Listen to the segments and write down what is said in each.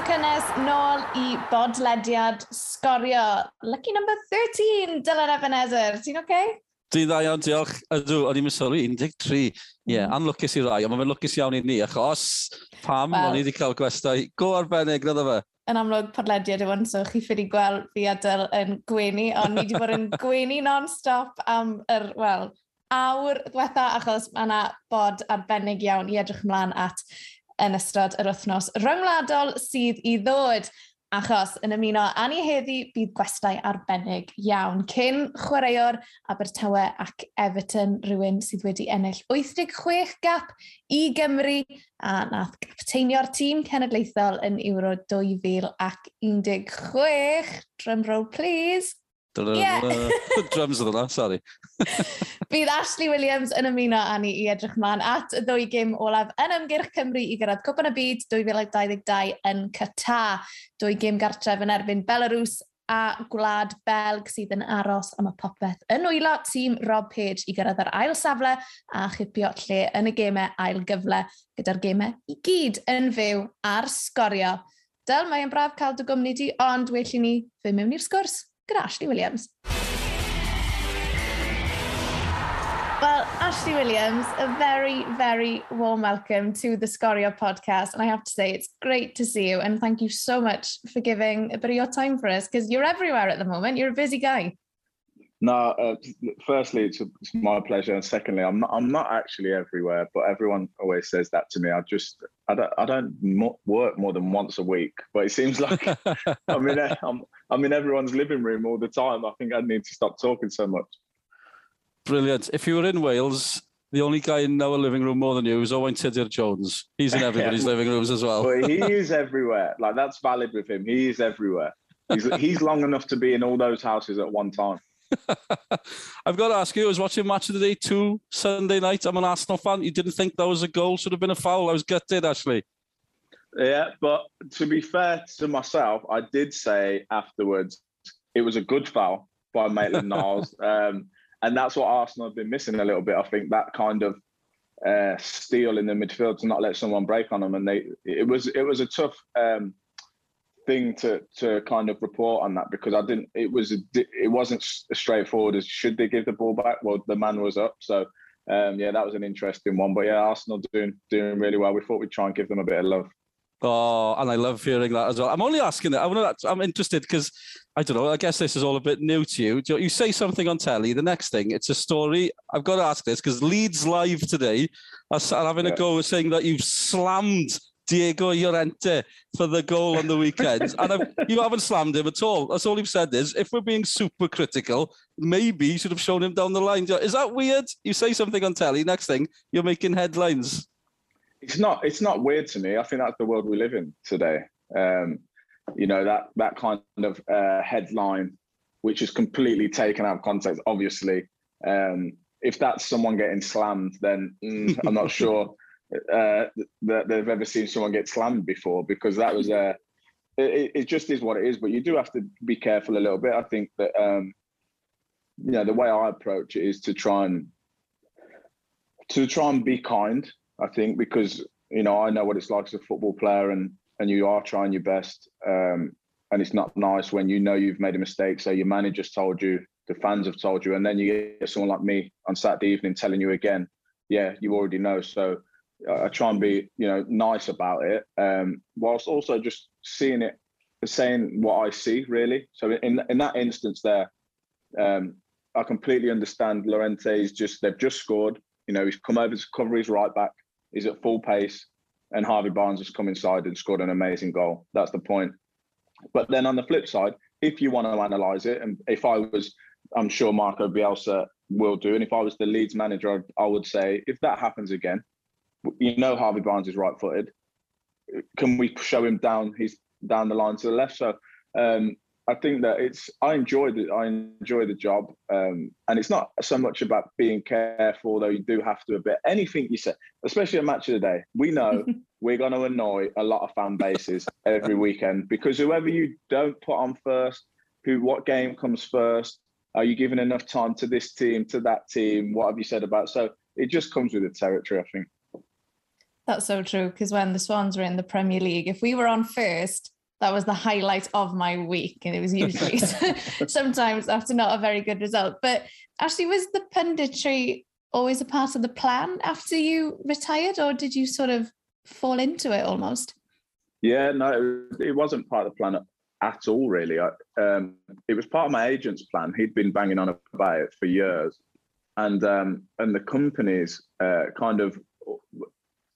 Croeso cynnes nôl i bodlediad sgorio. Lucky number 13, Dylan Ebenezer. Ti'n oce? Okay? Dwi'n dda iawn, diolch. Ydw, o'n i'n sori, 13. Ie, yeah, anlwcus i rai, ond mae'n lwcus iawn i ni, achos pam well, o'n i wedi cael gwestai go arbennig, rydw fe. Yn amlwg podlediad yw so chi ffyr i gweld fi adael yn gwenu, ond ni wedi bod yn gwenu non-stop am yr, wel, awr diwetha, achos mae yna bod arbennig iawn i edrych ymlaen at yn ystod yr wythnos rhyngwladol sydd i ddod. Achos yn ymuno â ni heddi bydd gwestai arbennig iawn. Cyn chwaraewr Abertawe ac Everton rhywun sydd wedi ennill 86 gap i Gymru a nath capteinio'r tîm cenedlaethol yn Euro 2016. Drum roll please. Yeah. drums of the sorry. Bydd Ashley Williams yn ymuno â ni i edrych mlaen at y ddwy gym olaf yn ymgyrch Cymru i gyrraedd Cwpan y Byd 2022 yn Qatar. Dwy gym gartref yn erbyn Belarus a gwlad Belg sydd yn aros am y popeth yn wylo tîm Rob Page i gyrraedd yr ail safle a chipio lle yn y gemau ail gyfle gyda'r gemau i gyd yn fyw ar sgorio. Dyl, mae'n braf cael dy gwmni di, ond well i ni fy mewn i'r sgwrs. Gyda Ashley Williams. Well, Ashley Williams, a very, very warm welcome to the Sgorio podcast. And I have to say, it's great to see you. And thank you so much for giving a bit of your time for us because you're everywhere at the moment. You're a busy guy. No, uh, firstly, it's, it's, my pleasure, and secondly, I'm not. I'm not actually everywhere, but everyone always says that to me. I just, I don't, I don't work more than once a week, but it seems like I'm in, I'm, I'm in everyone's living room all the time. I think I need to stop talking so much. Brilliant. If you were in Wales, the only guy in our living room more than you is Owen Tudur Jones. He's in everybody's living rooms as well. But he is everywhere. Like that's valid with him. He is everywhere. He's, he's long enough to be in all those houses at one time. I've got to ask you, I was watching Match of the Day 2 Sunday night. I'm an Arsenal fan. You didn't think that was a goal? Should have been a foul. I was gutted, actually. Yeah, but to be fair to myself, I did say afterwards it was a good foul by Maitland Niles. Um, and that's what Arsenal have been missing a little bit. I think that kind of uh, steal in the midfield to not let someone break on them. And they, it was it was a tough um, thing to to kind of report on that because I didn't. It was it wasn't as straightforward as should they give the ball back. Well, the man was up, so um, yeah, that was an interesting one. But yeah, Arsenal doing doing really well. We thought we'd try and give them a bit of love. Oh, and I love hearing that as well. I'm only asking that. I'm, I'm interested because I don't know. I guess this is all a bit new to you. You say something on telly, the next thing it's a story. I've got to ask this because Leeds live today are having yeah. a go saying that you've slammed Diego Llorente for the goal on the weekend. and I've, you haven't slammed him at all. That's all you've said is, if we're being super critical, maybe you should have shown him down the line. Is that weird? You say something on telly, next thing, you're making headlines. It's not. It's not weird to me. I think that's the world we live in today. Um, you know that that kind of uh, headline, which is completely taken out of context. Obviously, um, if that's someone getting slammed, then mm, I'm not sure uh, that they've ever seen someone get slammed before because that was a. Uh, it, it, just is what it is, but you do have to be careful a little bit. I think that um, you know the way I approach it is to try and to try and be kind. I think because you know I know what it's like as a football player, and and you are trying your best. Um, and it's not nice when you know you've made a mistake. So your manager's told you, the fans have told you, and then you get someone like me on Saturday evening telling you again, yeah, you already know. So I try and be, you know, nice about it, um, whilst also just seeing it, saying what I see really. So in in that instance there, um, I completely understand Llorente's just they've just scored. You know, he's come over to cover his right back. He's at full pace, and Harvey Barnes has come inside and scored an amazing goal. That's the point. But then on the flip side, if you want to analyse it, and if I was, I'm sure Marco Bielsa will do, and if I was the Leeds manager, I would say if that happens again, you know Harvey Barnes is right footed. Can we show him down? He's down the line to the left. So um, I think that it's I enjoy the I enjoy the job, um, and it's not so much about being careful, though you do have to a bit. Anything you say, especially a match of the day, we know we're going to annoy a lot of fan bases every weekend because whoever you don't put on first, who what game comes first, are you giving enough time to this team, to that team? What have you said about? So it just comes with the territory, I think. That's so true. Because when the Swans were in the Premier League, if we were on first, that was the highlight of my week. And it was usually sometimes after not a very good result. But actually, was the punditry always a part of the plan after you retired, or did you sort of fall into it almost? Yeah, no, it wasn't part of the plan at all, really. I, um, it was part of my agent's plan. He'd been banging on about it for years, and um, and the companies uh, kind of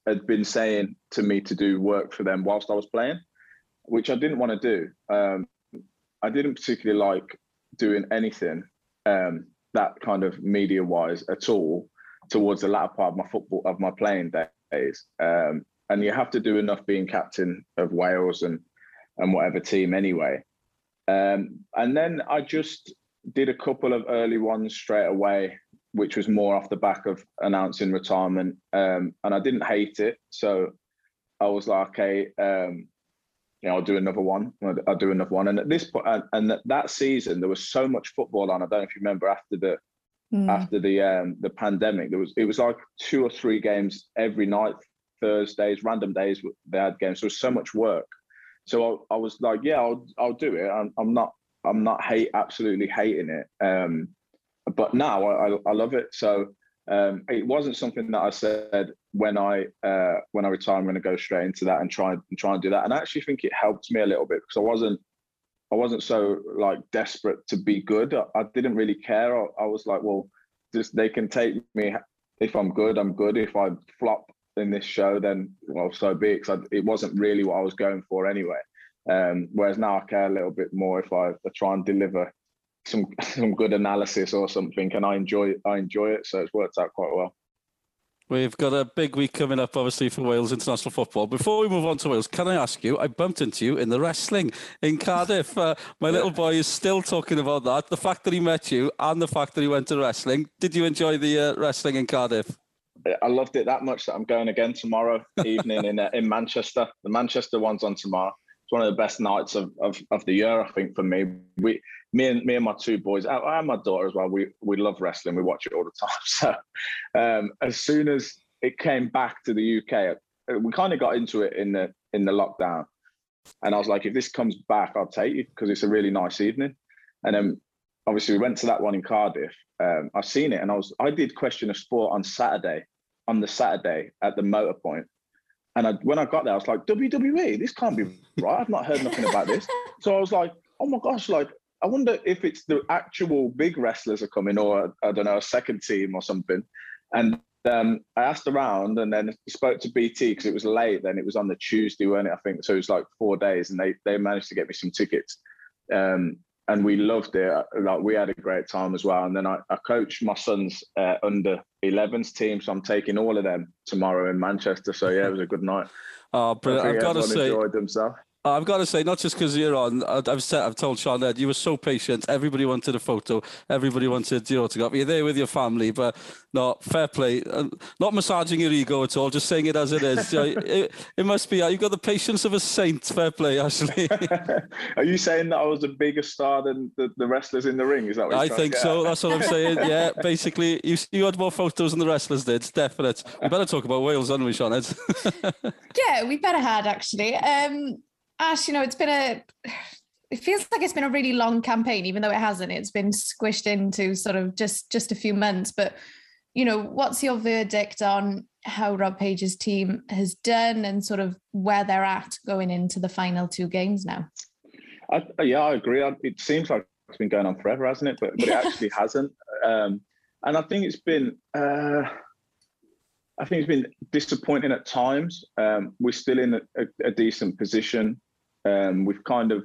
had been saying to me to do work for them whilst I was playing, which I didn't want to do. Um, I didn't particularly like doing anything um, that kind of media wise at all towards the latter part of my football of my playing days. Um, and you have to do enough being captain of Wales and and whatever team anyway. Um, and then I just did a couple of early ones straight away, which was more off the back of announcing retirement. Um, and I didn't hate it, so I was like, okay, um, you know, I'll do another one. I'll do another one. And at this point, and, and that season, there was so much football on. I don't know if you remember after the mm. after the um, the pandemic, there was it was like two or three games every night Thursdays, random days they had games. So There was so much work. So I, I was like, yeah, I'll I'll do it. I'm, I'm not I'm not hate absolutely hating it. Um, but now I, I love it. So um, it wasn't something that I said when I uh, when I retire. I'm going to go straight into that and try and try and do that. And I actually think it helped me a little bit because I wasn't I wasn't so like desperate to be good. I, I didn't really care. I, I, was like, well, just they can take me if I'm good. I'm good. If I flop, in this show, then well, so be it. Because it wasn't really what I was going for anyway. Um, whereas now I care a little bit more if I, I try and deliver some some good analysis or something, and I enjoy I enjoy it. So it's worked out quite well. We've got a big week coming up, obviously, for Wales international football. Before we move on to Wales, can I ask you? I bumped into you in the wrestling in Cardiff. Uh, my little boy is still talking about that. The fact that he met you and the fact that he went to wrestling. Did you enjoy the uh, wrestling in Cardiff? I loved it that much that I'm going again tomorrow evening in uh, in Manchester. The Manchester one's on tomorrow. It's one of the best nights of, of, of the year, I think, for me. We, me and me and my two boys, and my daughter as well. We we love wrestling. We watch it all the time. So um, as soon as it came back to the UK, uh, we kind of got into it in the in the lockdown, and I was like, if this comes back, I'll take it because it's a really nice evening. And then obviously we went to that one in Cardiff. Um, I've seen it, and I was I did question of sport on Saturday on the Saturday at the Motor Point. And I, when I got there, I was like, WWE, this can't be right. I've not heard nothing about this. So I was like, oh my gosh, like, I wonder if it's the actual big wrestlers are coming or, I don't know, a second team or something. And um, I asked around and then spoke to BT because it was late. Then it was on the Tuesday, weren't it? I think so. It was like four days, and they they managed to get me some tickets. Um, and we loved it. Like we had a great time as well. And then I, I coached my son's uh, under 11s team, so I'm taking all of them tomorrow in Manchester. So yeah, it was a good night. Oh, brilliant! I've got to say, enjoyed themselves. I've got to say, not just because you're on, I've said, I've told Sean that you were so patient. Everybody wanted a photo. Everybody wanted you know to go. You're there with your family, but no, fair play. Not massaging your ego at all. Just saying it as it is. it, it, must be. You've got the patience of a saint. Fair play, Ashley. Are you saying that I was a bigger star than the, the wrestlers in the ring? Is that what I think so. That's what I'm saying. Yeah, basically, you you had more photos than the wrestlers did. It's Definite. We better talk about Wales, aren't we, Sean? yeah, we better had actually. Um, Ash, you know, it's been a it feels like it's been a really long campaign, even though it hasn't. It's been squished into sort of just just a few months. But you know, what's your verdict on how Rob Page's team has done and sort of where they're at going into the final two games now? I, yeah, I agree. It seems like it's been going on forever, hasn't it? But, but it actually hasn't. Um, and I think it's been. Uh, I think it's been disappointing at times. Um, we're still in a, a, a decent position. Um, we've kind of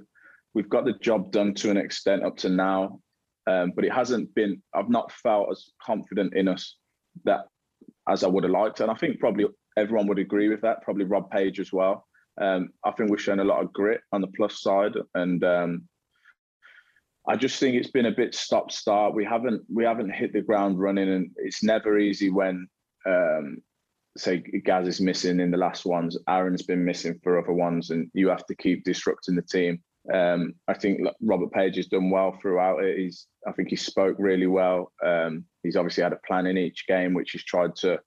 we've got the job done to an extent up to now, um, but it hasn't been. I've not felt as confident in us that as I would have liked, and I think probably everyone would agree with that. Probably Rob Page as well. Um, I think we've shown a lot of grit on the plus side, and um, I just think it's been a bit stop start. We haven't we haven't hit the ground running, and it's never easy when um, say Gaz is missing in the last ones, Aaron's been missing for other ones, and you have to keep disrupting the team. Um, I think Robert Page has done well throughout it. He's, I think he spoke really well. Um, he's obviously had a plan in each game, which he's tried to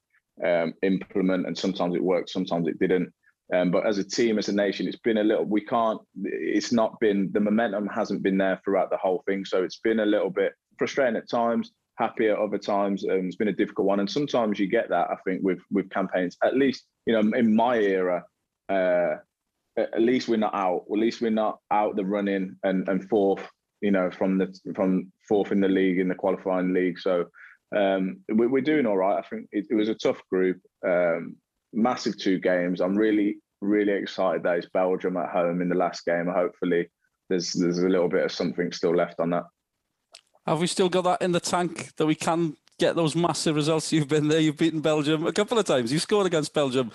um, implement, and sometimes it worked, sometimes it didn't. Um, but as a team, as a nation, it's been a little. We can't. It's not been the momentum hasn't been there throughout the whole thing. So it's been a little bit frustrating at times, happy at other times. Um, it's been a difficult one, and sometimes you get that. I think with with campaigns, at least you know in my era, uh, at least we're not out. At least we're not out the running and and fourth. You know, from the from fourth in the league in the qualifying league. So um, we, are doing all right. I think it, it was a tough group. Um, massive two games. I'm really, really excited that it's Belgium at home in the last game. Hopefully, there's there's a little bit of something still left on that. Have we still got that in the tank that we can get those massive results? You've been there. You've beaten Belgium a couple of times. You scored against Belgium.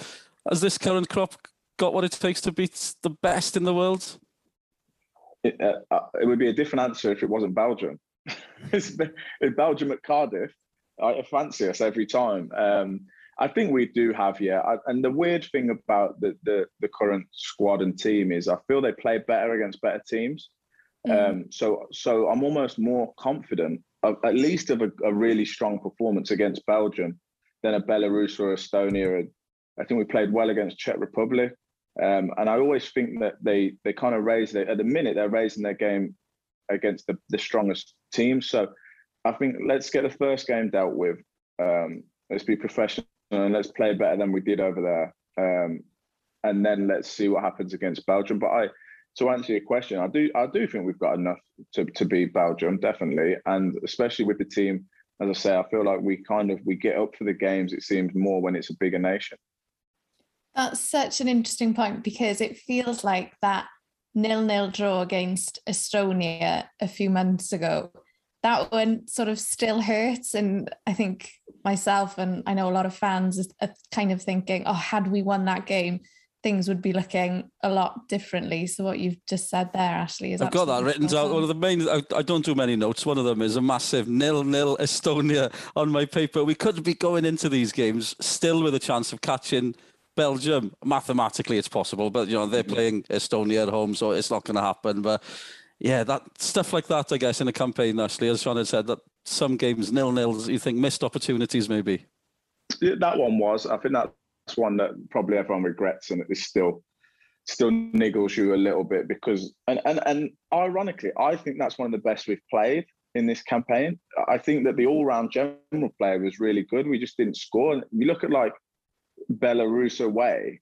Has this current crop got what it takes to beat the best in the world? It, uh, uh it would be a different answer if it wasn't Belgium. it's, Belgium at Cardiff. I fancy us every time. Um, I think we do have, yeah. I, and the weird thing about the, the, the current squad and team is I feel they play better against better teams. Mm. Um, so so I'm almost more confident, of, at least of a, a, really strong performance against Belgium than a Belarus or Estonia. I think we played well against Czech Republic. Um, and I always think that they they kind of raise their, at the minute they're raising their game against the, the strongest teams. So I think let's get the first game dealt with. Um, let's be professional and let's play better than we did over there. Um, and then let's see what happens against Belgium. But I, to answer your question, I do, I do think we've got enough to to beat Belgium, definitely, and especially with the team. As I say, I feel like we kind of we get up for the games. It seems more when it's a bigger nation. That's such an interesting point because it feels like that nil-nil draw against Estonia a few months ago. That one sort of still hurts, and I think myself and I know a lot of fans are kind of thinking, oh, had we won that game, things would be looking a lot differently. So what you've just said there, Ashley, is I've got that written down. One of the main, I, I, don't do many notes. One of them is a massive nil-nil Estonia on my paper. We could be going into these games still with a chance of catching Belgium. Mathematically, it's possible, but you know they're playing Estonia at home, so it's not going to happen. But yeah, that stuff like that, I guess, in a campaign, Ashley, as Sean had said, that some games nil nils, you think missed opportunities maybe. Yeah, that one was. I think that's one that probably everyone regrets, and it still still niggles you a little bit because and and and ironically, I think that's one of the best we've played in this campaign. I think that the all round general player was really good. We just didn't score. And you look at like Belarus away.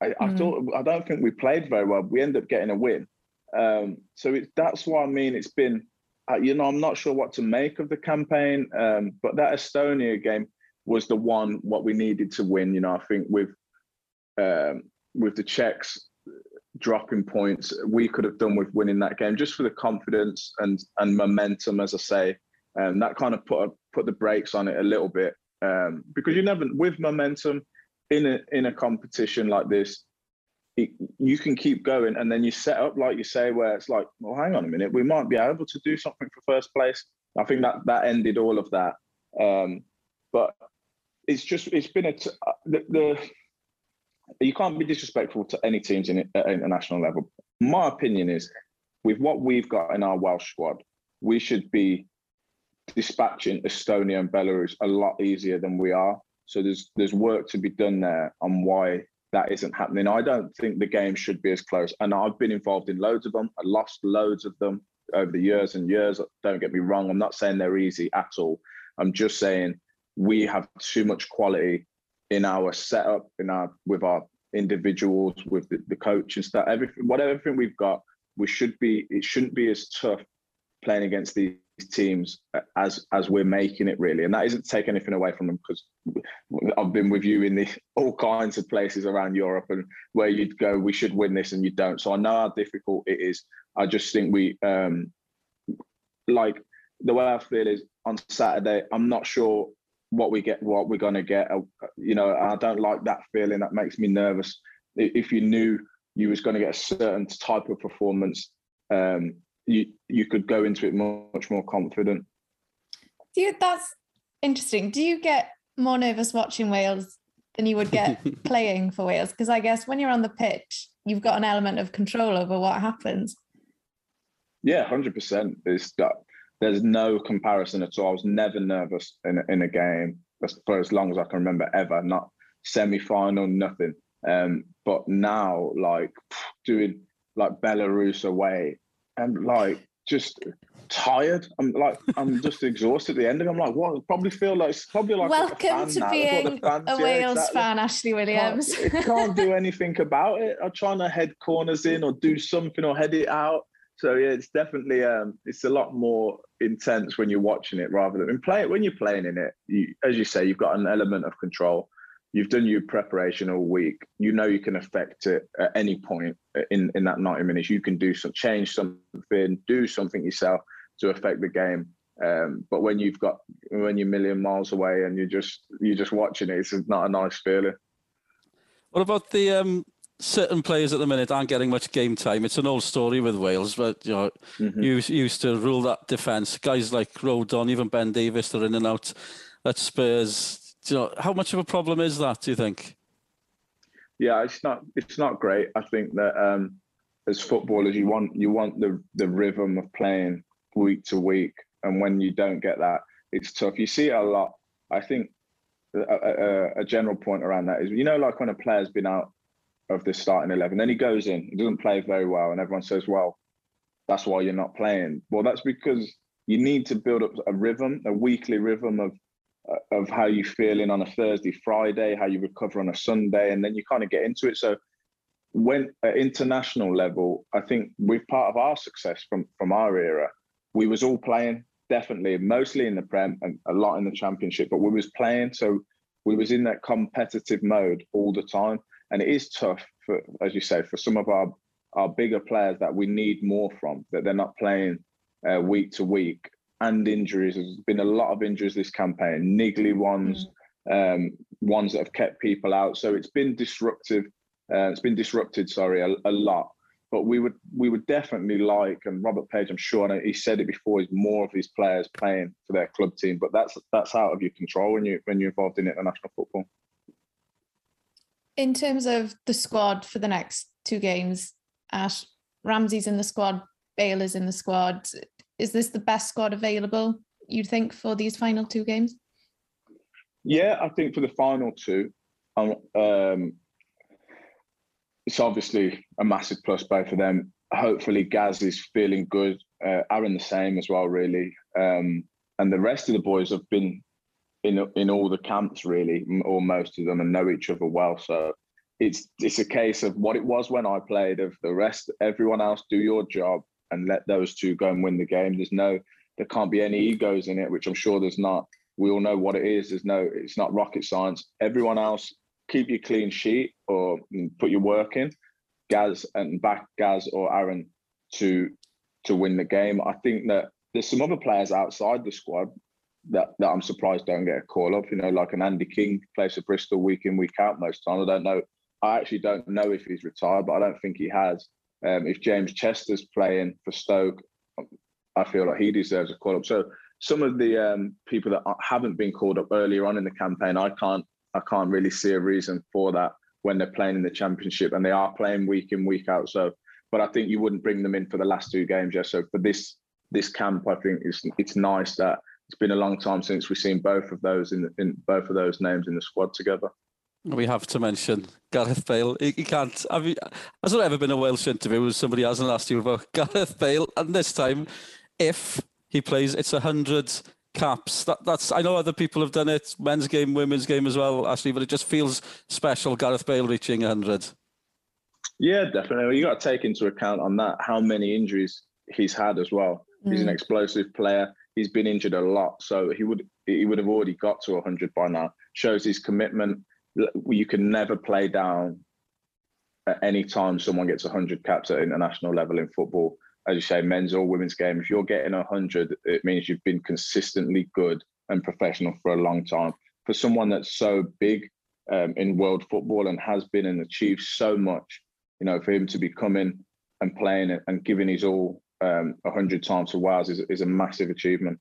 I, mm. I thought I don't think we played very well. We end up getting a win. Um, so it, that's why I mean it's been uh, you know, I'm not sure what to make of the campaign, um, but that Estonia game was the one what we needed to win. You know, I think with um, with the Czechs dropping points, we could have done with winning that game just for the confidence and and momentum, as I say. Um, that kind of put put the brakes on it a little bit um, because you never with momentum in a in a competition like this you can keep going and then you set up like you say where it's like well hang on a minute we might be able to do something for first place i think that that ended all of that um, but it's just it's been a t- uh, the, the you can't be disrespectful to any teams in at international level my opinion is with what we've got in our welsh squad we should be dispatching estonia and belarus a lot easier than we are so there's there's work to be done there on why that isn't happening. I don't think the game should be as close. And I've been involved in loads of them. I lost loads of them over the years and years. Don't get me wrong. I'm not saying they're easy at all. I'm just saying we have too much quality in our setup, in our with our individuals, with the, the coach and stuff. Everything, whatever everything we've got, we should be. It shouldn't be as tough playing against these teams as as we're making it really and that isn't take anything away from them because i've been with you in the all kinds of places around europe and where you'd go we should win this and you don't so i know how difficult it is i just think we um like the way i feel is on saturday i'm not sure what we get what we're going to get uh, you know i don't like that feeling that makes me nervous if you knew you was going to get a certain type of performance um you you could go into it much more confident. Do you, that's interesting. Do you get more nervous watching Wales than you would get playing for Wales? Because I guess when you're on the pitch, you've got an element of control over what happens. Yeah, hundred percent. There's there's no comparison at all. I was never nervous in a, in a game. for as long as I can remember ever. Not semi final, nothing. Um, but now, like doing like Belarus away, and like just tired. I'm like I'm just exhausted at the end of it. I'm like, what? I probably feel like it's probably like welcome to now. being fans, a yeah, Wales exactly. fan, Ashley Williams. Can't, can't do anything about it. I'm trying to head corners in or do something or head it out. So yeah, it's definitely um, it's a lot more intense when you're watching it rather than playing. When you're playing in it, you, as you say, you've got an element of control. You've done your preparation all week. You know you can affect it at any point in in that 90 minutes. You can do some change something, do something yourself to affect the game. Um, but when you've got when you're a million miles away and you're just you're just watching it, it's not a nice feeling. What about the um, certain players at the minute aren't getting much game time? It's an old story with Wales, but you know, Mhm. you used to rule that defence. Guys like Rodon, even Ben Davies, they're in and out at Spurs. Do you know, how much of a problem is that? Do you think? yeah, it's not it's not great. I think that um, as footballers, you want you want the the rhythm of playing week to week, and when you don't get that, it's tough. You see it a lot. I think a, a, a general point around that is, you know, like when a player's been out of the starting eleven, then he goes in, he doesn't play very well, and everyone says, "Well, that's why you're not playing." Well, that's because you need to build up a rhythm, a weekly rhythm of uh, of how you feeling on a Thursday, Friday, how you recover on a Sunday, and then you kind of get into it. So when at international level, I think with part of our success from from our era, we was all playing definitely, mostly in the Prem and a lot in the Championship, but we was playing, so we was in that competitive mode all the time, and it is tough for, as you say, for some of our our bigger players that we need more from that they're not playing uh, week to week and injuries. There's been a lot of injuries this campaign, niggly ones, um, ones that have kept people out. So it's been disruptive. Uh, it's been disrupted, sorry, a, a, lot. But we would we would definitely like, and Robert Page, I'm sure, and he said it before, is more of his players playing for their club team. But that's that's out of your control when you when you're involved in international football. In terms of the squad for the next two games, Ash Ramsey's in the squad, Bale is in the squad is this the best squad available, you think, for these final two games? Yeah, I think for the final two, um, it's obviously a massive plus both of them. Hopefully, Gaz is feeling good. Uh, Aaron the same as well, really. Um, and the rest of the boys have been in in all the camps, really, or most of them, and know each other well. So it's it's a case of what it was when I played. Of the rest, everyone else, do your job and let those two go and win the game. There's no, there can't be any egos in it, which I'm sure there's not. We all know what it is. There's no, it's not rocket science. Everyone else, keep your clean sheet or mm, put your work in. Gaz and back Gaz or Aaron to to win the game. I think that there's some other players outside the squad that, that I'm surprised don't get a call up. You know, like an Andy King plays for Bristol week in, week out most time. I don't know. I actually don't know if he's retired, but I don't think he has. Um, if James Chester's playing for Stoke, I feel like he deserves a call up. So some of the um, people that haven't been called up earlier on in the campaign, I can't I can't really see a reason for that when they're playing in the championship and they are playing week in week out. So, but I think you wouldn't bring them in for the last two games. Yeah. So for this this camp, I think it's it's nice that it's been a long time since we've seen both of those in in both of those names in the squad together. We have to mention Gareth Bale. He, he can't. Have you, has there ever been a Welsh interview where somebody hasn't asked you about Gareth Bale? And this time, if he plays, it's a hundred caps. That, that's. I know other people have done it, men's game, women's game as well, Ashley. But it just feels special. Gareth Bale reaching a hundred. Yeah, definitely. You got to take into account on that how many injuries he's had as well. Mm. He's an explosive player. He's been injured a lot, so he would he would have already got to 100 by now. Shows his commitment you can never play down at any time someone gets 100 caps at international level in football. As you say, men's or women's game, if you're getting 100, it means you've been consistently good and professional for a long time. For someone that's so big um, in world football and has been and achieved so much, you know, for him to be coming and playing and giving his all um, 100 times for Wales is, is a massive achievement.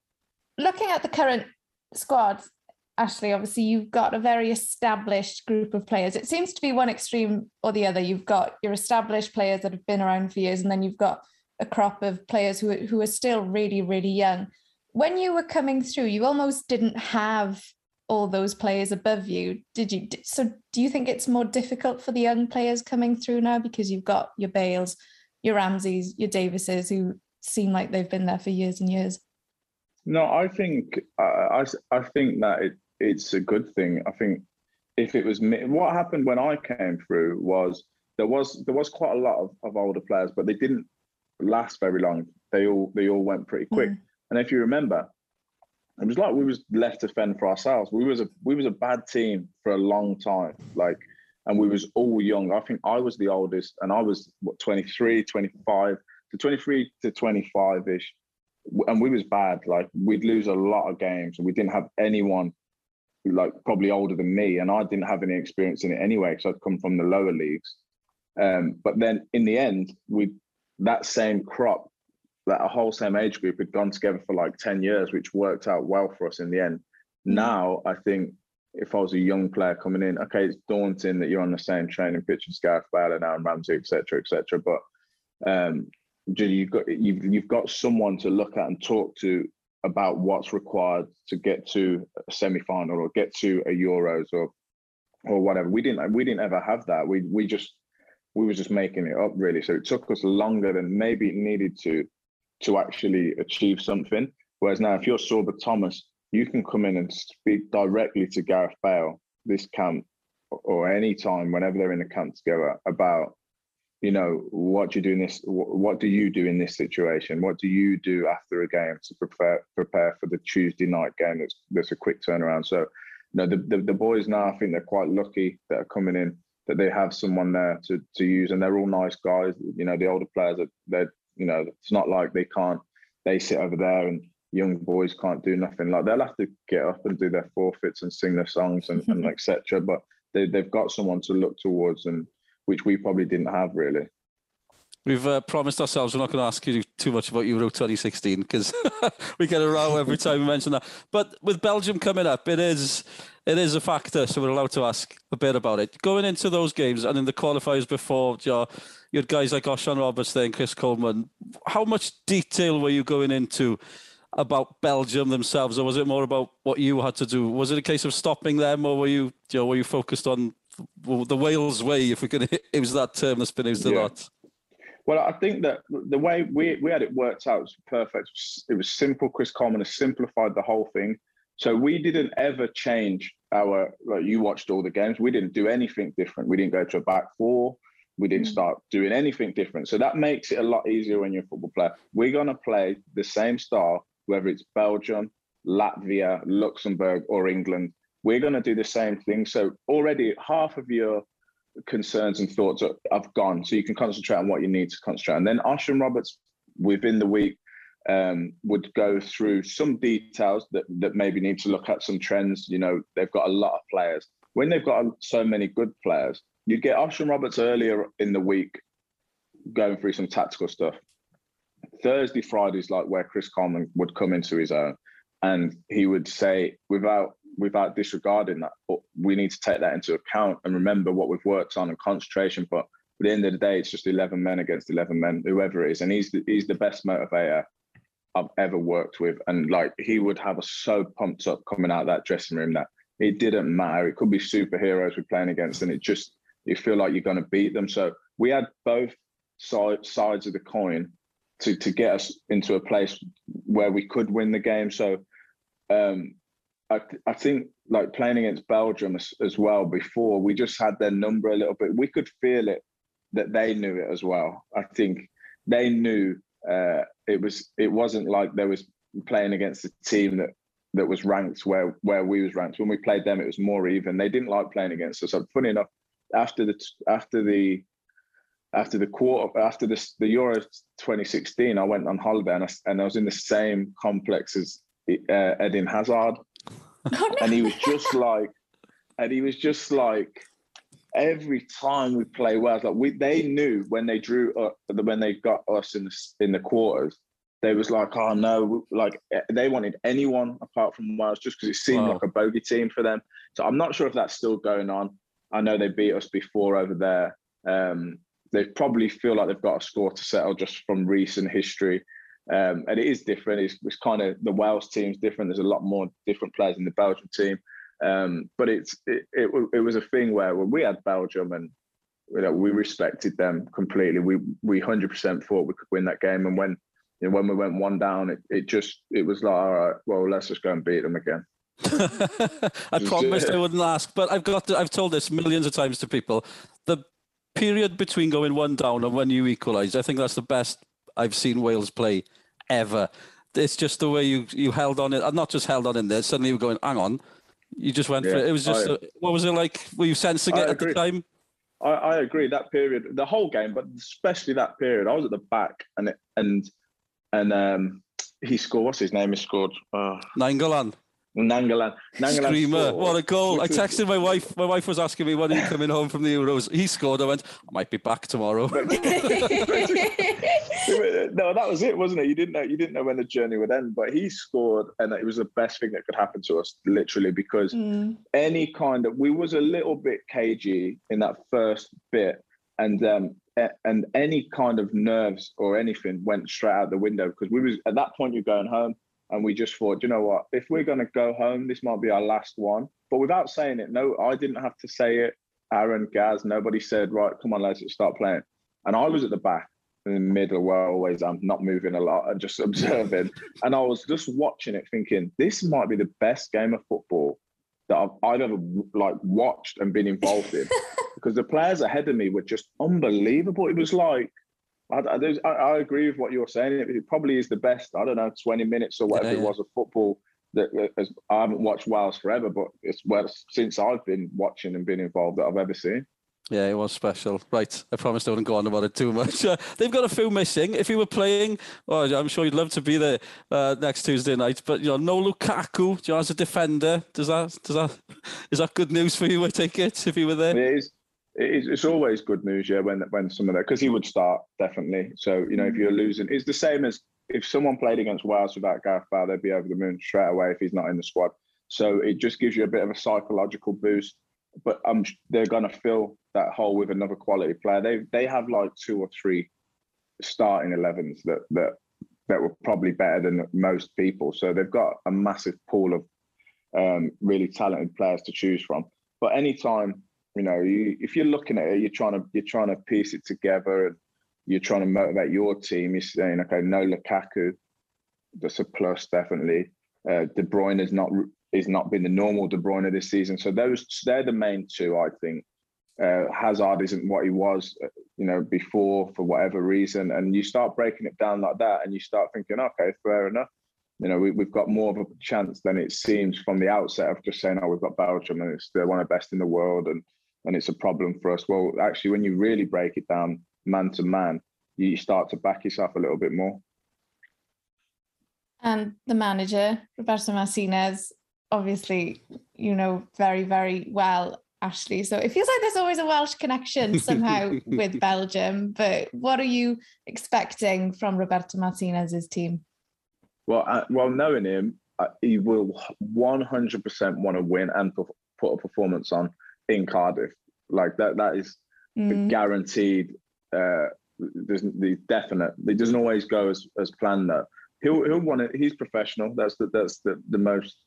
Looking at the current squad, Ashley, obviously you've got a very established group of players. It seems to be one extreme or the other. You've got your established players that have been around for years, and then you've got a crop of players who, who are still really, really young. When you were coming through, you almost didn't have all those players above you. Did you? So do you think it's more difficult for the young players coming through now because you've got your Bales, your Ramseys, your Davises who seem like they've been there for years and years? No, I think uh, I I think that it, it's a good thing. I think if it was me, what happened when I came through was there was there was quite a lot of, of older players, but they didn't last very long. They all they all went pretty quick. Mm. And if you remember, it was like we was left to fend for ourselves. We was a we was a bad team for a long time. Like and we was all young. I think I was the oldest and I was what 23, 25 to 23 to 25 ish. And we was bad. Like we'd lose a lot of games and we didn't have anyone like probably older than me. And I didn't have any experience in it anyway, because I'd come from the lower leagues. Um, but then in the end, we that same crop, that a whole same age group had gone together for like 10 years, which worked out well for us in the end. Mm. Now, I think if I was a young player coming in, okay, it's daunting that you're on the same training pitch as Gareth Bale and Aaron Ramsey, etc., etc. But um, you've got you've you've got someone to look at and talk to about what's required to get to a semi-final or get to a Euros or or whatever. We didn't we didn't ever have that. We we just we were just making it up really. So it took us longer than maybe it needed to to actually achieve something. Whereas now, if you're Sorba Thomas, you can come in and speak directly to Gareth Bale this camp or any time whenever they're in the camp together about you know what you do in this what do you do in this situation what do you do after a game to prepare prepare for the tuesday night game that's that's a quick turnaround so you know the, the, the boys now i think they're quite lucky that are coming in that they have someone there to to use, and they're all nice guys. You know, the older players are they're you know it's not like they can't they sit over there and young boys can't do nothing. Like they'll have to get up and do their forfeits and sing their songs and, and etc. But they they've got someone to look towards, and which we probably didn't have really. We've uh, promised ourselves we're not going to ask you too much about Euro 2016 because we get a row every time we mention that. But with Belgium coming up, it is it is a factor, so we're allowed to ask a bit about it. Going into those games and in the qualifiers before, you, know, you had guys like Osian Roberts there and Chris Coleman. How much detail were you going into about Belgium themselves, or was it more about what you had to do? Was it a case of stopping them, or were you, you know, were you focused on the Wales way, if we could use that term that's been used a yeah. lot? Well, I think that the way we, we had it worked out was perfect. It was simple. Chris Coleman has simplified the whole thing. So we didn't ever change our. Like you watched all the games. We didn't do anything different. We didn't go to a back four. We didn't mm. start doing anything different. So that makes it a lot easier when you're a football player. We're gonna play the same style, whether it's Belgium, Latvia, Luxembourg, or England. We're gonna do the same thing. So already half of your concerns and thoughts are, have gone. So you can concentrate on what you need to concentrate. And then Osian Roberts within the week um, would go through some details that, that maybe need to look at some trends. You know, they've got a lot of players. When they've got so many good players, you get Osian Roberts earlier in the week going through some tactical stuff. Thursday, Fridays like where Chris Coleman would come into his own and he would say, without without disregarding that, we need to take that into account and remember what we've worked on and concentration. But at the end of the day, it's just 11 men against 11 men, whoever it is. And he's the, he's the best motivator I've ever worked with. And like he would have us so pumped up coming out that dressing room that it didn't matter. It could be superheroes we're playing against, and it just you feel like you're going to beat them. So we had both side, sides of the coin to to get us into a place where we could win the game. So um, I, I think like playing against Belgium as, as well before, we just had their number a little bit. We could feel it that they knew it as well. I think they knew uh, it was it wasn't like there was playing against a team that that was ranked where where we was ranked. When we played them, it was more even. They didn't like playing against us. So funny enough, after the after the after the quarter after this the Euro 2016, I went on holiday and I, and I was in the same complex as uh, Eden Hazard, oh, and he was just like, and he was just like, every time we play Wales, like we they knew when they drew uh, when they got us in the in the quarters, they was like, oh no, like eh, they wanted anyone apart from Wales just because it seemed wow. like a bogey team for them. So I'm not sure if that's still going on. I know they beat us before over there. Um, they probably feel like they've got a score to settle just from recent history. Um, and it is different. It's, it's kind of the Wales team's different. There's a lot more different players in the Belgian team. Um, but it's it, it, it was a thing where when we had Belgium and you know, we respected them completely. We we hundred percent thought we could win that game, and when you know, when we went one down, it, it just it was like, all right, well, let's just go and beat them again. I promised I wouldn't ask, but I've got to, I've told this millions of times to people. The period between going one down and when you equalise, I think that's the best I've seen Wales play ever. It's just the way you you held on it, not just held on in there. Suddenly you were going, hang on, you just went yeah, for it. It was just, I, a, what was it like? Were you sensing I it agree. at the time? I, I, agree. That period, the whole game, but especially that period, I was at the back and it, and and um, he scored. What's his name? He scored. Uh, Nainggolan. Nainggolan. Nainggolan Screamer. Scored. What a goal. I texted my wife. My wife was asking me when are you coming home from the Euros. He scored. I went, I might be back tomorrow. no, that was it, wasn't it? You didn't know you didn't know when the journey would end, but he scored and it was the best thing that could happen to us, literally, because mm. any kind of we was a little bit cagey in that first bit. And um, and any kind of nerves or anything went straight out the window because we was at that point you're going home and we just thought, you know what, if we're going to go home, this might be our last one. But without saying it, no, I didn't have to say it. Aaron, Gaz, nobody said, right, come on, let's start playing. And I was at the back in the middle where always I'm not moving a lot and just observing. and I was just watching it thinking, this might be the best game of football that I've, I've ever like watched and been involved in because the players ahead of me were just unbelievable. It was like I, I, I, agree with what you're saying. It, probably is the best. I don't know, 20 minutes or whatever yeah, yeah. it was of football. That, that I haven't watched Wales forever, but it's well since I've been watching and been involved that I've ever seen. Yeah, it was special. Right, I promised I wouldn't go on about it too much. Uh, they've got a few missing. If you were playing, oh, I'm sure you'd love to be there uh, next Tuesday night. But you know, no Lukaku, you know, as a defender, does that does that is that good news for you? I take it if you were there. It is it's, it's always good news, yeah, when when some of that because he would start definitely. So you know, if you're losing, it's the same as if someone played against Wales without Gareth Bale, they'd be over the moon straight away if he's not in the squad. So it just gives you a bit of a psychological boost. But um, they're going to fill that hole with another quality player. They they have like two or three starting 11s that that that were probably better than most people. So they've got a massive pool of um, really talented players to choose from. But anytime you know, you, if you're looking at it, you're trying to you're trying to piece it together, and you're trying to motivate your team. You're saying, okay, no Lukaku, that's a plus definitely. Uh, De Bruyne has not is not been the normal De Bruyne this season, so those they're the main two, I think. Uh, Hazard isn't what he was, uh, you know, before for whatever reason, and you start breaking it down like that, and you start thinking, okay, fair enough. You know, we, we've got more of a chance than it seems from the outset of just saying, oh, we've got Belgium and it's they're one of the best in the world, and and it's a problem for us. Well, actually, when you really break it down man to man, you start to back yourself a little bit more. And the manager, Roberto Martinez, obviously, you know very, very well, Ashley. So it feels like there's always a Welsh connection somehow with Belgium. But what are you expecting from Roberto Martinez's team? Well, uh, well, knowing him, uh, he will 100% want to win and put a performance on in Cardiff. Like that, that is mm. guaranteed. Uh, there's the definite. It doesn't always go as as planned though. He'll he'll want it. He's professional. That's the that's the the most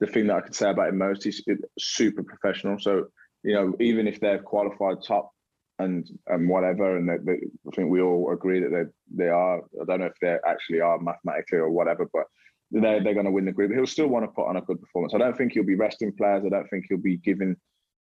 the thing that I could say about him most. He's super professional. So you know, even if they're qualified top and and whatever, and they, they, I think we all agree that they they are. I don't know if they actually are mathematically or whatever, but they're they're going to win the group. He'll still want to put on a good performance. I don't think he'll be resting players. I don't think he'll be giving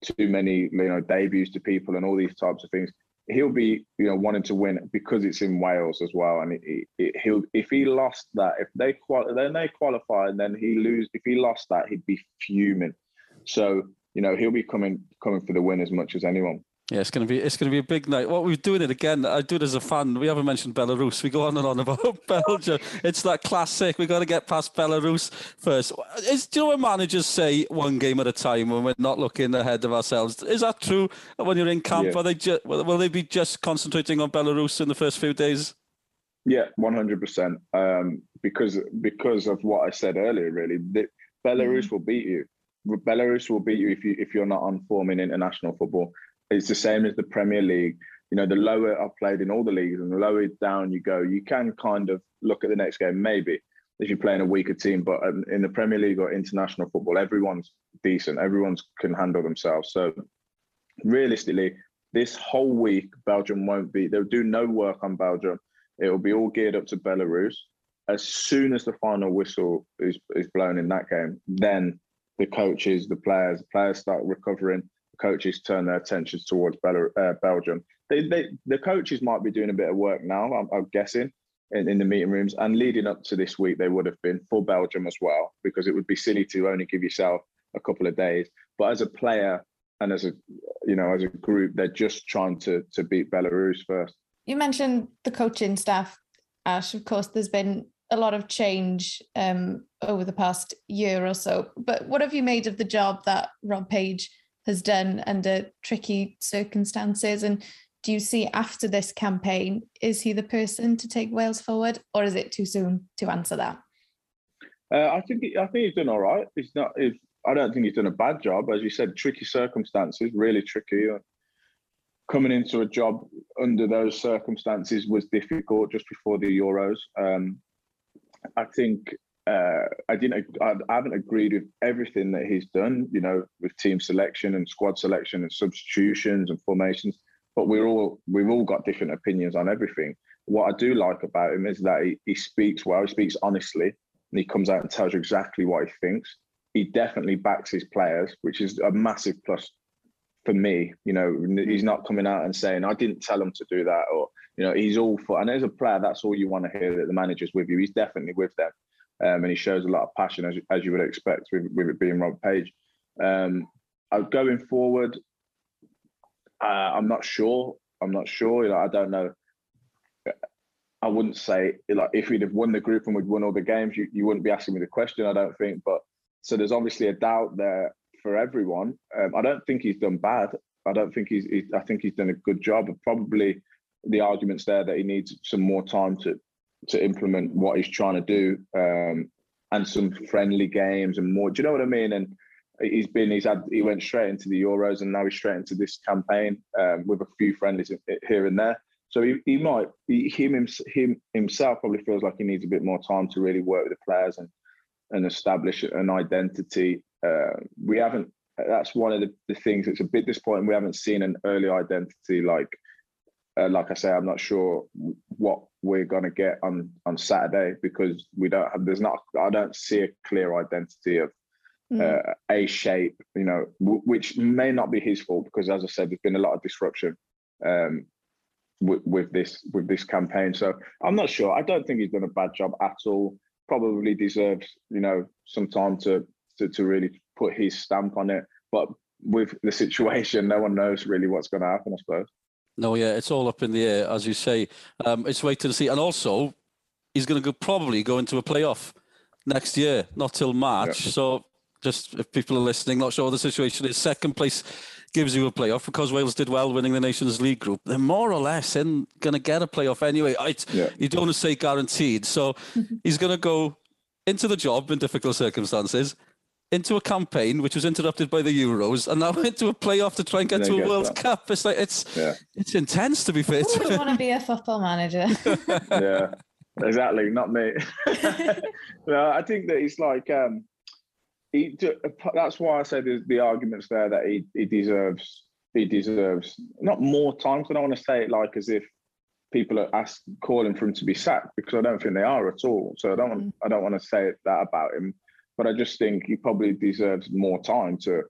too many you know debuts to people and all these types of things he'll be you know wanting to win because it's in Wales as well. And it, it, he'll if he lost that if they then they qualify and then he lose if he lost that he'd be fuming. So you know he'll be coming coming for the win as much as anyone yeah, it's gonna be it's gonna be a big night. What we're doing it again. I do it as a fan. We haven't mentioned Belarus. We go on and on about Belgium. It's that classic. We got to get past Belarus first. Is, do you know when managers say one game at a time when we're not looking ahead of ourselves? Is that true? When you're in camp, yeah. are they ju- will they be just concentrating on Belarus in the first few days? Yeah, one hundred percent. Um, because because of what I said earlier, really, the, Belarus mm. will beat you. Belarus will beat you if you if you're not on form in international football. It's the same as the Premier League. You know, the lower I've played in all the leagues and the lower down you go, you can kind of look at the next game, maybe. if you're playing a weaker team. But um, in the Premier League or international football, everyone's decent. Everyone's can handle themselves. So realistically, this whole week, Belgium won't be. They'll do no work on Belgium. It will be all geared up to Belarus. As soon as the final whistle is, is blown in that game, then the coaches, the players, the players start recovering. Coaches turn their attentions towards Belar- uh, Belgium. They, they, the coaches might be doing a bit of work now. I'm, I'm guessing in, in the meeting rooms and leading up to this week, they would have been for Belgium as well, because it would be silly to only give yourself a couple of days. But as a player and as a you know as a group, they're just trying to to beat Belarus first. You mentioned the coaching staff, Ash. Of course, there's been a lot of change um, over the past year or so. But what have you made of the job that Rob Page has done under tricky circumstances? And do you see after this campaign, is he the person to take Wales forward, or is it too soon to answer that? Uh, I think I think he's done all right. He's not. He's, I don't think he's done a bad job, as you said. Tricky circumstances, really tricky. Coming into a job under those circumstances was difficult just before the Euros. Um, I think uh, I didn't. I, I haven't agreed with everything that he's done. You know, with team selection and squad selection and substitutions and formations but we're all we've all got different opinions on everything. What I do like about him is that he, he speaks well, he speaks honestly, and he comes out and tells you exactly what he thinks. He definitely backs his players, which is a massive plus for me. You know, he's not coming out and saying, I didn't tell him to do that, or you know, he's all for and as a player, that's all you want to hear that the manager's with you. He's definitely with them. Um, and he shows a lot of passion as, as you would expect with, with it being Rob Page. Um, uh, going forward, uh, I'm not sure. I'm not sure. You know, I don't know. I wouldn't say like if we'd have won the group and we'd won all the games, you, you wouldn't be asking me the question. I don't think. But so there's obviously a doubt there for everyone. Um, I don't think he's done bad. I don't think he's. He, I think he's done a good job. Probably the arguments there that he needs some more time to to implement what he's trying to do, um, and some friendly games and more. Do you know what I mean? And he's been he's had he went straight into the Euros and now he's straight into this campaign um, with a few friendlies here and there. So he, he might he, him him himself probably feels like he needs a bit more time to really work with the players and and establish an identity. Uh, we haven't. That's one of the, the things that's a bit disappointing. We haven't seen an early identity like uh, like I say, I'm not sure what we're gonna get on on Saturday because we don't have. There's not. I don't see a clear identity of mm. uh, a shape, you know, w- which may not be his fault because, as I said, there's been a lot of disruption um, with, with this with this campaign. So I'm not sure. I don't think he's done a bad job at all. Probably deserves, you know, some time to to, to really put his stamp on it. But with the situation, no one knows really what's going to happen. I suppose. No, yeah, it's all up in the air, as you say. Um, it's waiting to see, and also he's going to go, probably go into a playoff next year, not till March. Yeah. So just if people are listening, not sure what the situation is. Second place gives you a playoff because Wales did well winning the Nations League group. They're more or less in going to get a playoff anyway. I, yeah. You don't want to say guaranteed. So he's going to go into the job in difficult circumstances, into a campaign which was interrupted by the Euros, and now into a playoff to try and get to a World that. Cup. It's like it's yeah. it's intense to be fair. Who would want to be a football manager? yeah, exactly. Not me. no, I think that it's like. um he that's why I say the, the arguments there that he, he deserves he deserves not more time. Because I don't want to say it like as if people are ask, calling for him to be sacked because I don't think they are at all. So I don't want, mm. I don't want to say that about him, but I just think he probably deserves more time to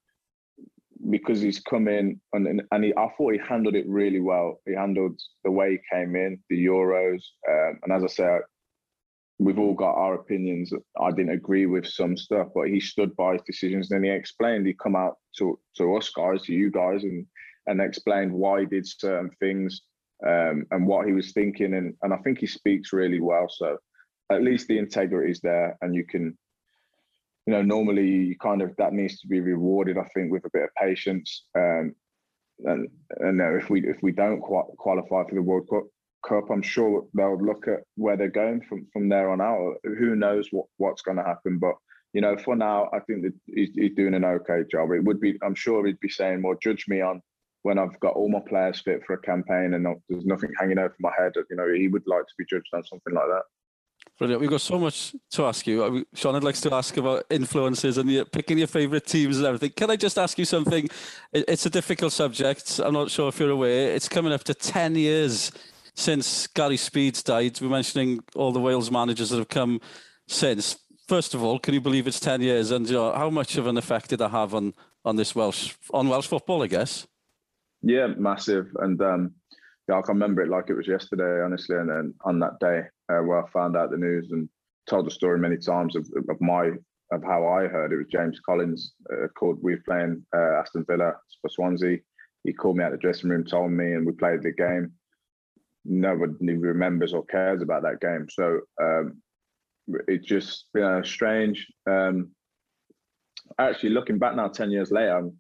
because he's come in and and he, I thought he handled it really well. He handled the way he came in, the Euros, um, and as I said, we've all got our opinions. I didn't agree with some stuff, but he stood by his decisions. Then he explained. He come out to to us guys, to you guys, and and explained why he did certain things um, and what he was thinking. And and I think he speaks really well. So at least the integrity is there, and you can. You know, normally you kind of that needs to be rewarded. I think with a bit of patience, um, and and uh, if we if we don't quite qualify for the World Cup, Cup, I'm sure they'll look at where they're going from from there on out. Who knows what what's going to happen? But you know, for now, I think that he's, he's doing an okay job. It would be, I'm sure he'd be saying, "Well, judge me on when I've got all my players fit for a campaign and there's nothing hanging over my head." You know, he would like to be judged on something like that. Brilliant. We've got so much to ask you. Sean, I'd like to ask about influences and your, picking your favourite teams and everything. Can I just ask you something? It's a difficult subject. I'm not sure if you're aware. It's coming up to 10 years since Gary Speeds died. We're mentioning all the Wales managers that have come since. First of all, can you believe it's 10 years? And you know, how much of an effect did that have on, on this Welsh, on Welsh football, I guess? Yeah, massive. And um, yeah, I can remember it like it was yesterday, honestly. And then on that day uh, where I found out the news and told the story many times of, of my of how I heard it was James Collins uh, called. We were playing uh, Aston Villa for Swansea. He called me out the dressing room, told me, and we played the game. Nobody remembers or cares about that game. So um, it's just you know strange. Um, actually, looking back now, ten years later, I'm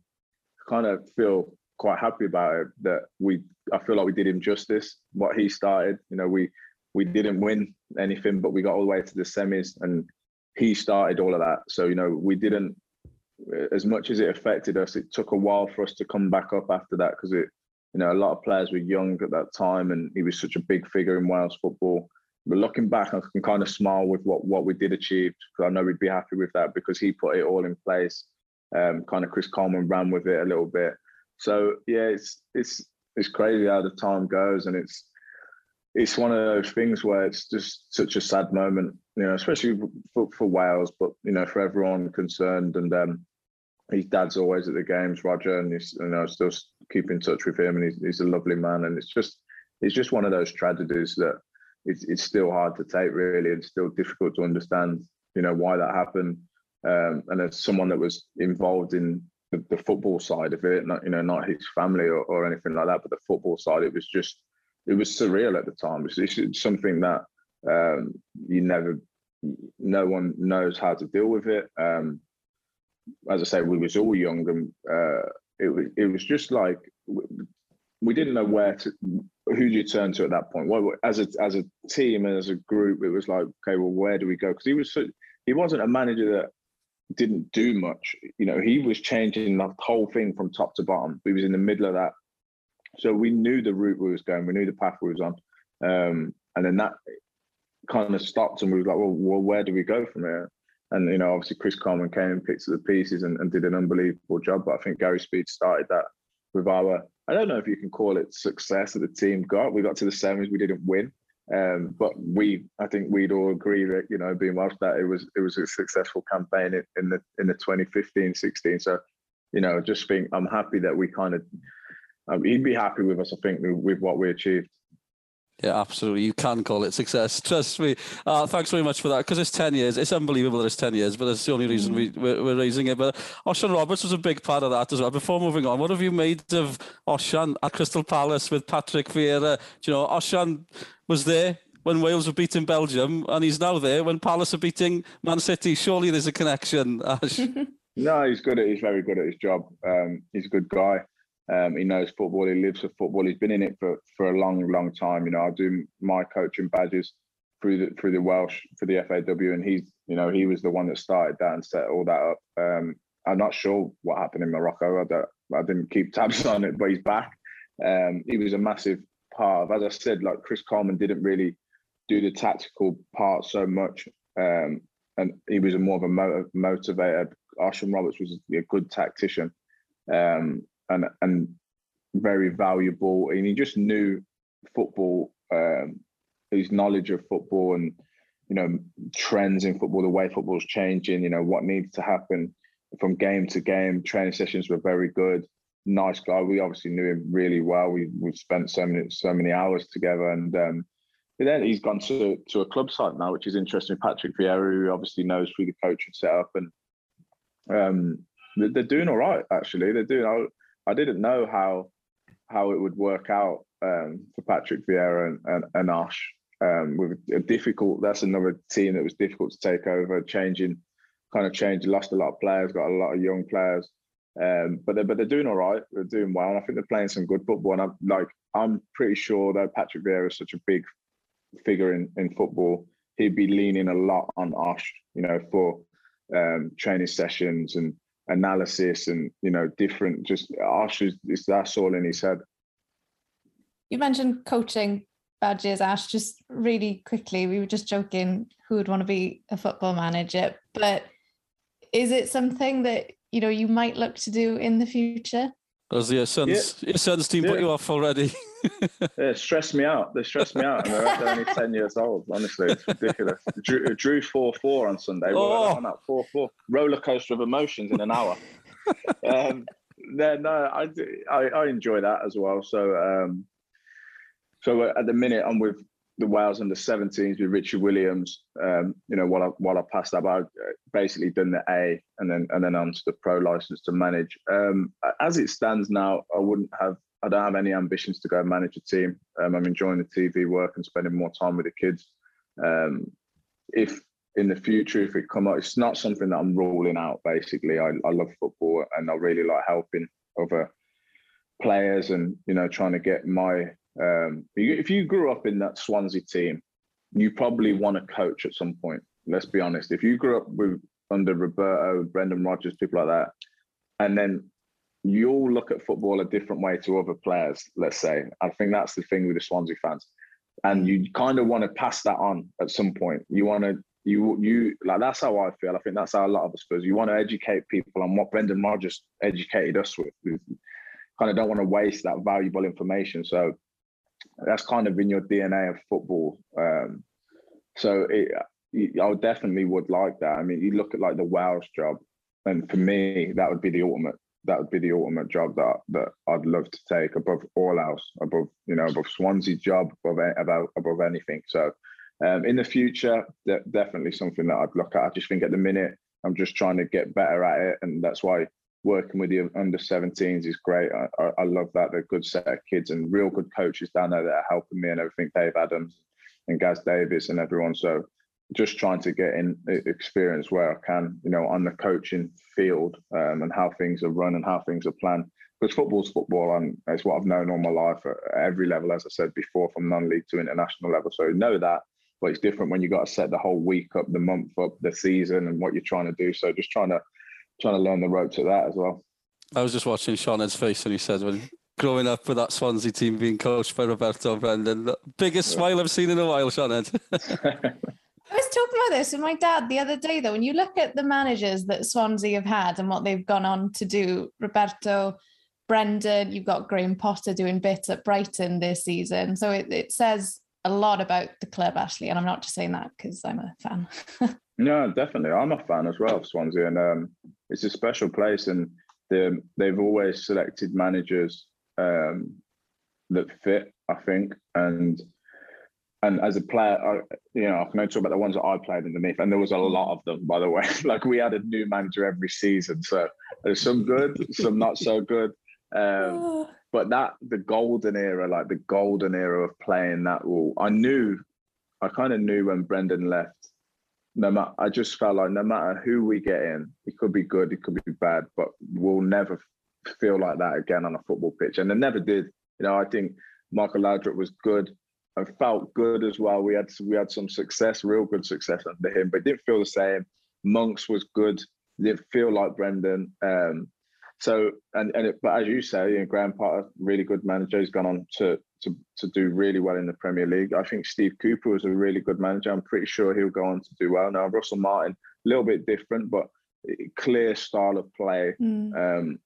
kind of feel quite happy about it that we I feel like we did him justice. What he started, you know, we we didn't win anything, but we got all the way to the semis, and he started all of that. So you know, we didn't. As much as it affected us, it took a while for us to come back up after that because it, you know, a lot of players were young at that time, and he was such a big figure in Wales football. But looking back, I can kind of smile with what what we did achieve because I know we'd be happy with that because he put it all in place. Um, kind of Chris Coleman ran with it a little bit, so yeah, it's it's it's crazy how the time goes, and it's it's one of those things where it's just such a sad moment, you know, especially for, for Wales, but you know, for everyone concerned. And um, his dad's always at the games, Roger, and he's you know still keep in touch with him, and he's, he's a lovely man. And it's just it's just one of those tragedies that it's it's still hard to take, really, and still difficult to understand, you know, why that happened. Um, and as someone that was involved in the, the, football side of it, not you know not his family or, or anything like that, but the football side, it was just it was surreal at the time. It's, it's something that um, you never, no one knows how to deal with it. Um, as I say, we was all young, and uh, it was it was just like we didn't know where to who do you turn to at that point. Well, as a as a team and as a group, it was like, okay, well, where do we go? Because he was so, he wasn't a manager that didn't do much. You know, he was changing the whole thing from top to bottom. He was in the middle of that. So we knew the route we was going, we knew the path we was on. Um, and then that kind of stopped and we were like, well, well, where do we go from here? And, you know, obviously Chris Coleman came and picked up the pieces and, and did an unbelievable job. But I think Gary Speed started that with our, I don't know if you can call it success that the team got. We got to the semis, we didn't win. Um, but we, I think we'd all agree that you know, being Welsh, that it was it was a successful campaign in, in the in the 2015, 16. So, you know, just think I'm happy that we kind of um, he'd be happy with us. I think with, what we achieved. Yeah, absolutely. You can call it success. Trust me. Uh, thanks very much for that because it's 10 years. It's unbelievable that it's 10 years, but that's the only reason we, we're, we're raising it. But Osian Roberts was a big part of that as well. Before moving on, what have you made of Osian at Crystal Palace with Patrick Vieira? Do you know, Osian was there when Wales were beating Belgium and he's now there when Palace are beating Man City. Surely there's a connection, Ash. no, he's good at he's very good at his job. Um, he's a good guy. Um, he knows football. He lives for football. He's been in it for, for a long, long time. You know, I do my coaching badges through the through the Welsh for the FAW, and he's you know he was the one that started that and set all that up. Um, I'm not sure what happened in Morocco. I, don't, I didn't keep tabs on it, but he's back. Um, he was a massive part of, as I said, like Chris Coleman didn't really do the tactical part so much, um, and he was a more of a motivator. Osian Roberts was a good tactician. Um, and and very valuable. And he just knew football, um, his knowledge of football, and you know trends in football, the way football's changing. You know what needs to happen from game to game. Training sessions were very good. Nice guy. We obviously knew him really well. We we spent so many so many hours together, and um, then he's gone to to a club site now, which is interesting. Patrick Vieira, who obviously knows through the coaching setup, and um, they're doing all right. Actually, they're doing. I didn't know how how it would work out um, for Patrick Vieira and, and, and. Um, with a difficult, that's another team that was difficult to take over. Changing, kind of changed, lost a lot of players, got a lot of young players, um, but they're but they're doing all right. They're doing well. And I think they're playing some good football. And I'm like, I'm pretty sure that Patrick Vieira is such a big figure in in football. He'd be leaning a lot on Ash, you know, for um, training sessions and analysis and you know different just Ash is that's all in his head. You mentioned coaching badges, Ash, just really quickly, we were just joking who would want to be a football manager, but is it something that you know you might look to do in the future? Does your son's yeah. your son's team yeah. put you off already? yeah, stress me out. They stress me out, and they're, they're only ten years old. Honestly, it's ridiculous. Drew, drew four four on Sunday. Oh. on that four four roller coaster of emotions in an hour. um, no, no, I, I, I enjoy that as well. So, um, so at the minute I'm with the Wales under 17s with Richard Williams. Um, you know, while I while I passed that, I've basically done the A and then and then onto the pro license to manage. Um, as it stands now, I wouldn't have. I don't have any ambitions to go manage a team. Um, I'm enjoying the TV work and spending more time with the kids. Um, if in the future, if it come up, it's not something that I'm ruling out. Basically, I, I love football and I really like helping other players and you know trying to get my um, if you grew up in that Swansea team, you probably want to coach at some point. Let's be honest. If you grew up with under Roberto, Brendan Rodgers, people like that, and then you'll look at football a different way to other players. Let's say. I think that's the thing with the Swansea fans, and you kind of want to pass that on at some point. You want to. You you like that's how I feel. I think that's how a lot of us feel. You want to educate people on what Brendan Rodgers educated us with. You kind of don't want to waste that valuable information. So that's kind of in your DNA of football. Um, so it, I definitely would like that. I mean, you look at like the Wales job, and for me, that would be the ultimate. That would be the ultimate job that that I'd love to take above all else, above you know, above Swansea job, above about above anything. So, um, in the future, definitely something that I'd look at. I just think at the minute, I'm just trying to get better at it, and that's why working with the under 17s is great. I, I, love that. They're a good set of kids and real good coaches down there that are helping me and everything. Dave Adams and Gaz Davis and everyone. So just trying to get in experience where I can, you know, on the coaching field um, and how things are run and how things are planned. Because football's football and it's what I've known all my life at every level, as I said before, from non-league to international level. So know that, but it's different when you got to set the whole week up, the month up, the season, and what you're trying to do. So just trying to trying to learn the ropes of that as well. I was just watching Sean's face and he said when growing up with that Swansea team being coached by Roberto Brendan, the biggest yeah. smile I've seen in a while, Sean. I was talking about this with my dad the other day, though. When you look at the managers that Swansea have had and what they've gone on to do, Roberto, Brendan, you've got Graham Potter doing bits at Brighton this season. So it, it says a lot about the club, Ashley. And I'm not just saying that because I'm a fan. No, definitely. I'm a fan as well of Swansea, and um, it's a special place. And they've always selected managers um, that fit, I think. And and as a player, I, you know, I can only talk about the ones that I played underneath, and there was a lot of them, by the way. like we had a new manager every season, so there's some good, some not so good. Um, but that the golden era, like the golden era of playing that role, I knew, I kind of knew when Brendan left no matter I just felt like no matter who we get in, it could be good, it could be bad, but we'll never feel like that again on a football pitch. And it never did. You know, I think Michael Laudrup was good and felt good as well. We had we had some success, real good success under him, but it didn't feel the same. Monks was good. Didn't feel like Brendan. Um, so and and it, but as you say, you know, Potter, really good manager. He's gone on to to to do really well in the Premier League. I think Steve Cooper was a really good manager. I'm pretty sure he'll go on to do well. Now Russell Martin, a little bit different, but clear style of play. Mm. Um,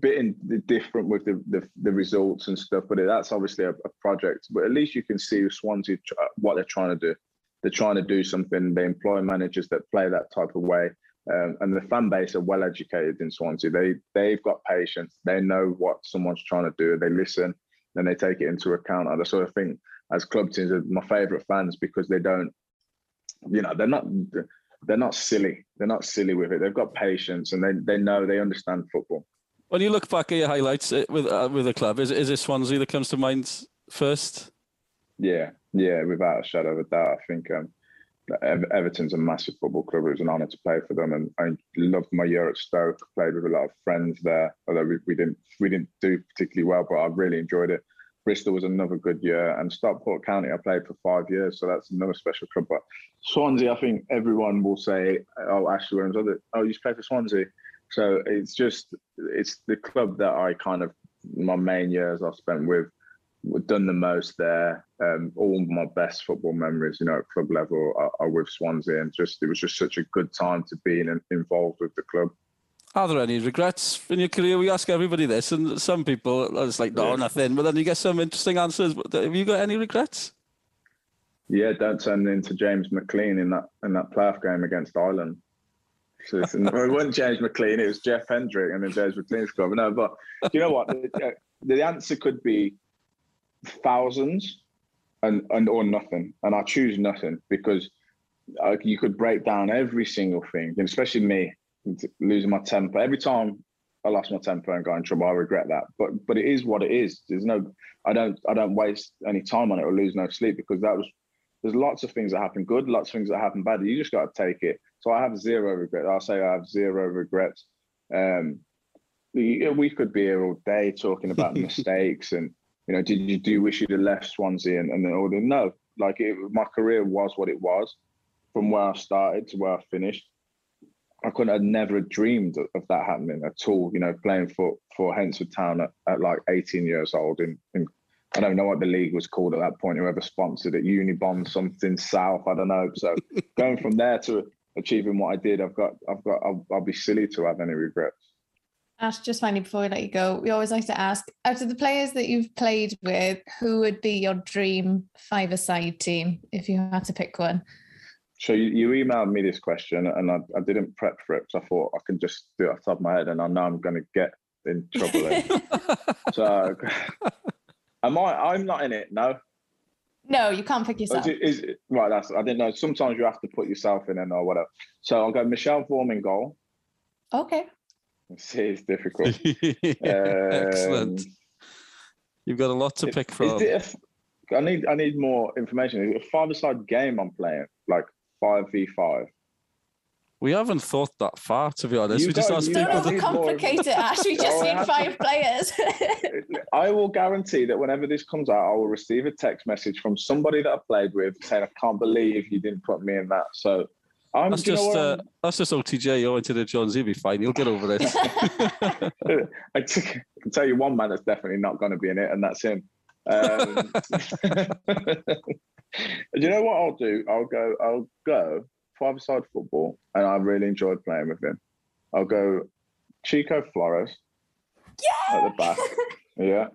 bit in, different with the, the, the results and stuff, but that's obviously a, a, project. But at least you can see Swansea what they're trying to do. They're trying to do something. They employ managers that play that type of way. Um, and the fan base are well educated in Swansea. They they've got patience. They know what someone's trying to do. They listen and they take it into account. And I sort of think as club teams are my favourite fans because they don't, you know, they're not they're not silly. They're not silly with it. They've got patience and they they know they understand football. When you look back at your highlights uh, with uh, with the club, is is it Swansea that comes to mind first? Yeah, yeah, without a shadow of a doubt. I think um, Everton's a massive football club. It was an honour to play for them, and I loved my year at Stoke. Played with a lot of friends there, although we, we didn't we didn't do particularly well, but I really enjoyed it. Bristol was another good year, and Stockport County I played for five years, so that's another special club. But Swansea, I think everyone will say, "Oh, Ashley Williams, oh, you play for Swansea." So it's just it's the club that I kind of my main years I've spent with done the most there. Um, all my best football memories, you know, at club level are, are, with Swansea, and just it was just such a good time to be in, involved with the club. Are there any regrets in your career? We ask everybody this, and some people it's like no, yeah. nothing. But then you get some interesting answers. Have you got any regrets? Yeah, don't turn into James McClean in that in that playoff game against Ireland. So it wasn't James McClean; it was Jeff Hendrick and then James McClean's club. No, but you know what? The, the answer could be thousands and and or nothing, and I choose nothing because uh, you could break down every single thing, and especially me losing my temper every time I lost my temper and got in trouble. I regret that, but but it is what it is. There's no, I don't I don't waste any time on it or lose no sleep because that was. There's lots of things that happen good, lots of things that happen bad. You just got to take it. So I have zero regrets. I'll say I have zero regrets. Um, we, we could be here all day talking about mistakes and you know, did you do wish you'd have left Swansea and, and then all the no, like it, my career was what it was from where I started to where I finished. I couldn't have never dreamed of, of that happening at all. You know, playing for for Hednesford Town at, at like 18 years old in, in I don't know what the league was called at that point. Whoever sponsored it, Unibond something South. I don't know. So going from there to achieving what I did, I've got, I've got, I'll, I'll be silly to have any regrets. Ash, just finally before we let you go, we always like to ask out of the players that you've played with, who would be your dream five-a-side team if you had to pick one? So you, you emailed me this question and I, I didn't prep for it because I thought I can just do it off the top of my head and I know I'm going to get in trouble. so am I? I'm not in it. No. No, you can't pick yourself. Is, is, right, that's I didn't know. Sometimes you have to put yourself in it or whatever. So I'll go Michel Vorm in goal. Okay. It's difficult. Excellent. Um, You've got a lot to pick from. I need I need more information. Is it a five-a-side game I'm playing, like five v five? We haven't thought that far, to be honest. You we just asked people. Don't overcomplicate it, Ash. We just need five players. I will guarantee that whenever this comes out, I will receive a text message from somebody that I played with saying, "I can't believe you didn't put me in that." So I'm, that's just uh, that's just OTJ. Owain Tudur Jones. He'll be fine. He'll get over this. I can tell you one man that's definitely not going to be in it, and that's him. Um, you know what I'll do? I'll go. I'll go five-side football, and I really enjoyed playing with him. I'll go Chico Flores yeah! at the back. yeah,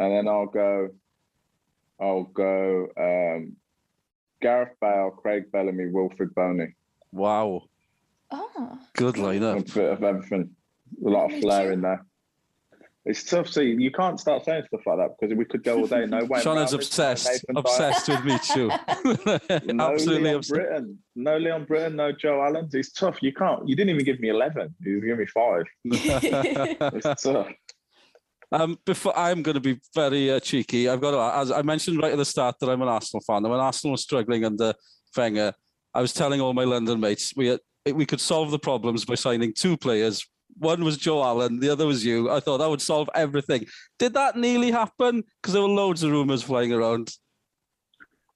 and then I'll go. I'll go um, Gareth Bale, Craig Bellamy, Wilfried Bony. Wow. Oh. Good lineup. A bit of everything. A lot of flair in there. It's tough. See, you can't start saying stuff like that because we could go all day. No way. Sean's obsessed. Obsessed with me too. no Absolutely Leon obsessed. Britton. No Leon Britton. No Joe Allen. It's tough. You can't. You didn't even give me eleven. You gave me five. it's tough. Um, before I'm going to be very uh, cheeky, I've got to. As I mentioned right at the start, that I'm an Arsenal fan. And when Arsenal was struggling under Wenger, I was telling all my London mates we had, we could solve the problems by signing two players. One was Joe Allen, the other was you. I thought that would solve everything. Did that nearly happen? Because there were loads of rumours flying around.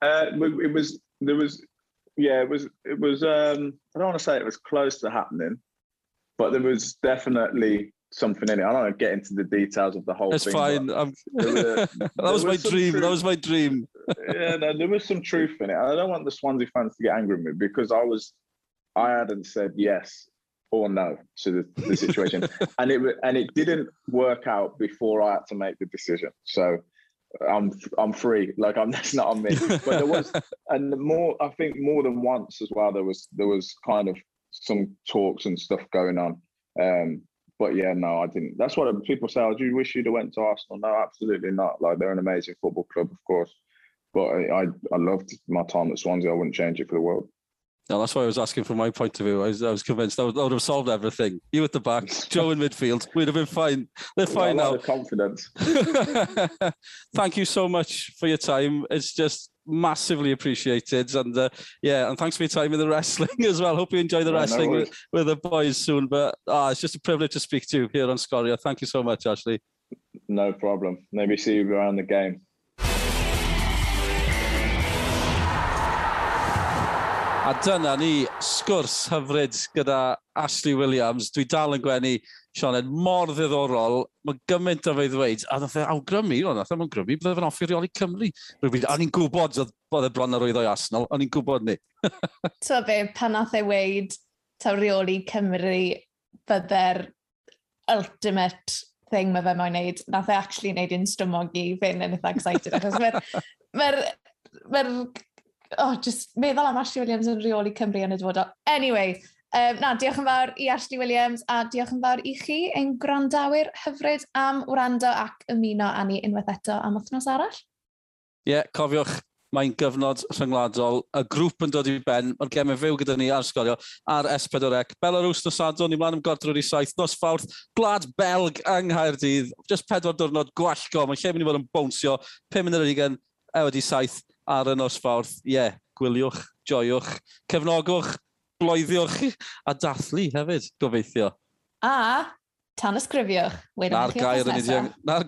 Uh, it was there was yeah it was it was um, I don't want to say it was close to happening, but there was definitely something in it. I don't want to get into the details of the whole That's thing. fine. Were, that was, was my dream. Truth. That was my dream. Yeah, no, there was some truth in it. I don't want the Swansea fans to get angry with me because I was, I hadn't said yes or no to the, the situation, and it and it didn't work out before I had to make the decision. So I'm I'm free. Like I'm that's not on me. But there was and more. I think more than once as well. There was there was kind of some talks and stuff going on. Um, but yeah, no, I didn't. That's what people say. Oh, do you wish you'd have went to Arsenal? No, absolutely not. Like they're an amazing football club, of course. But I, I, I loved my time at Swansea. I wouldn't change it for the world. No, that's why I was asking from my point of view. I was, I was convinced that would, that would have solved everything. You at the back, Joe in midfield, we'd have been fine. They're fine now. confidence. Thank you so much for your time. It's just massively appreciated. And uh, yeah, and thanks for your time in the wrestling as well. Hope you enjoy the yeah, wrestling no with, with, the boys soon. But ah, it's just a privilege to speak to you here on Sgorio. Thank you so much, Ashley. No problem. Maybe see you around the game. A dyna ni sgwrs hyfryd gyda Ashley Williams. Dwi dal yn gwenu Sioned mor ddiddorol. Mae gymaint o fe i ddweud. A ddath e awgrymu, o ddath e'n awgrymu, grymu, byddai e fe'n offi reoli Cymru. Rwy'n a ni'n gwybod bod e bron ar oedd o'i Arsenal, o'n ni'n gwybod ni. so fe, pan nath e weid taw reoli Cymru bydde'r ultimate thing mae fe mo'n neud, nath e actually neud un stymog i fynd yn eitha excited. Achos mae'r mae, r, oh, just meddwl am Ashley Williams yn reoli Cymru yn y dyfodol. Anyway, um, na, diolch yn fawr i Ashley Williams a diolch yn fawr i chi ein gwrandawyr hyfryd am wrando ac ymuno â ni unwaith eto am wythnos arall. Ie, yeah, cofiwch, mae'n gyfnod rhyngwladol. Y grŵp yn dod i ben, mae'r gemau fyw gyda ni ar sgorio ar S4C. Belarus nos adon, ni mlaen am godrwyr i saith. Nos fawrth, gwlad Belg yng Nghaerdydd. Just pedwar diwrnod gwallgo, mae'n lle mynd i fod yn bownsio, 5 munud ar 20, ewyd i saith ar y nosfawrth, ie, yeah, gwyliwch, joiwch, cefnogwch, bloeddiwch a dathlu hefyd, gobeithio. A tan ysgrifiwch. Na'r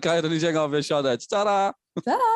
gair yn ei ddeng ofio, Sioned. Ta-ra! Ta-ra!